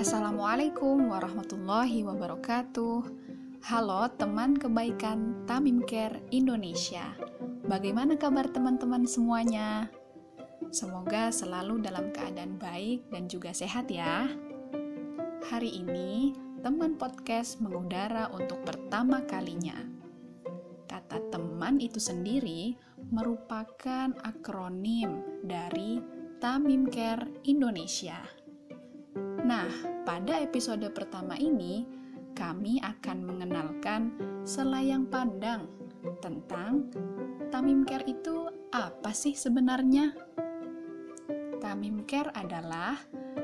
Assalamualaikum warahmatullahi wabarakatuh. Halo teman kebaikan Tamim Care Indonesia. Bagaimana kabar teman-teman semuanya? Semoga selalu dalam keadaan baik dan juga sehat ya. Hari ini, teman podcast mengudara untuk pertama kalinya. Kata teman itu sendiri merupakan akronim dari Tamim Care Indonesia. Nah, pada episode pertama ini, kami akan mengenalkan selayang pandang tentang Tamim Care itu apa sih sebenarnya? Tamim Care adalah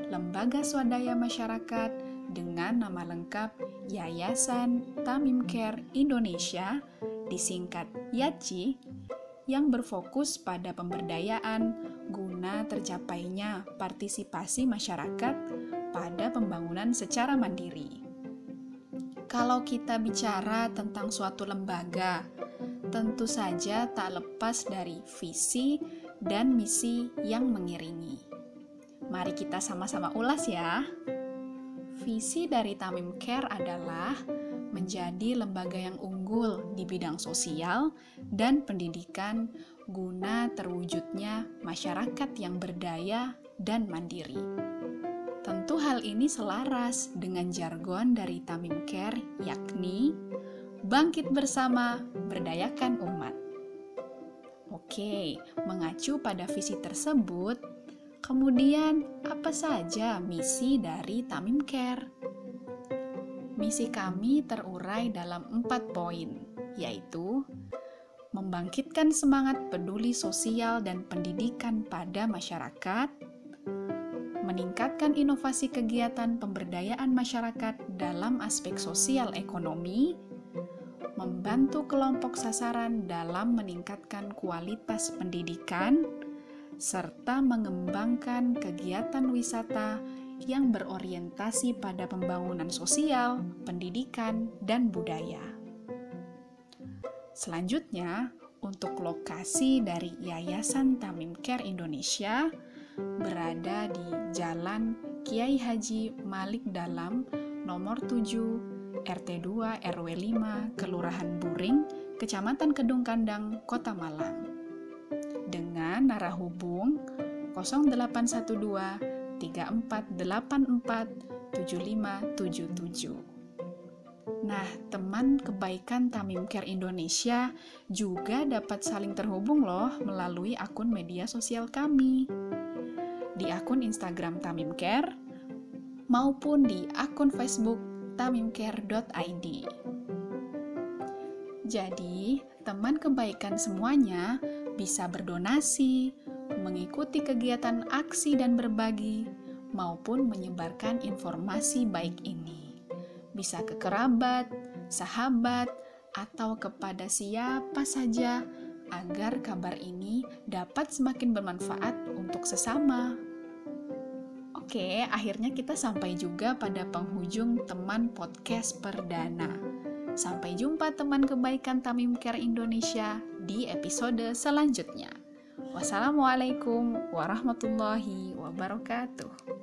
lembaga swadaya masyarakat dengan nama lengkap Yayasan Tamim Care Indonesia, disingkat YACI, yang berfokus pada pemberdayaan guna tercapainya partisipasi masyarakat pada pembangunan secara mandiri. Kalau kita bicara tentang suatu lembaga, tentu saja tak lepas dari visi dan misi yang mengiringi. Mari kita sama-sama ulas ya. Visi dari Tamim Care adalah menjadi lembaga yang unggul di bidang sosial dan pendidikan guna terwujudnya masyarakat yang berdaya dan mandiri. Tentu hal ini selaras dengan jargon dari Tamim Care yakni bangkit bersama, berdayakan umat. Oke, mengacu pada visi tersebut, kemudian apa saja misi dari Tamim Care? Misi kami terurai dalam empat poin, yaitu membangkitkan semangat peduli sosial dan pendidikan pada masyarakat, meningkatkan inovasi kegiatan pemberdayaan masyarakat dalam aspek sosial ekonomi, membantu kelompok sasaran dalam meningkatkan kualitas pendidikan, serta mengembangkan kegiatan wisata yang berorientasi pada pembangunan sosial, pendidikan, dan budaya. Selanjutnya, untuk lokasi dari Yayasan Tamim Care Indonesia, berada di Jalan Kiai Haji Malik Dalam, nomor 7, RT 2 RW 5, Kelurahan Buring, Kecamatan Kedung Kandang, Kota Malang. Dengan narah hubung 0812 3484 7577. Nah, teman kebaikan Tamim Care Indonesia juga dapat saling terhubung loh melalui akun media sosial kami di akun Instagram Tamim Care maupun di akun Facebook tamimcare.id. Jadi, teman kebaikan semuanya bisa berdonasi, mengikuti kegiatan aksi dan berbagi, maupun menyebarkan informasi baik ini. Bisa ke kerabat, sahabat, atau kepada siapa saja agar kabar ini dapat semakin bermanfaat untuk sesama. Oke, akhirnya kita sampai juga pada penghujung teman podcast perdana. Sampai jumpa teman kebaikan Tamim Care Indonesia di episode selanjutnya. Wassalamualaikum warahmatullahi wabarakatuh.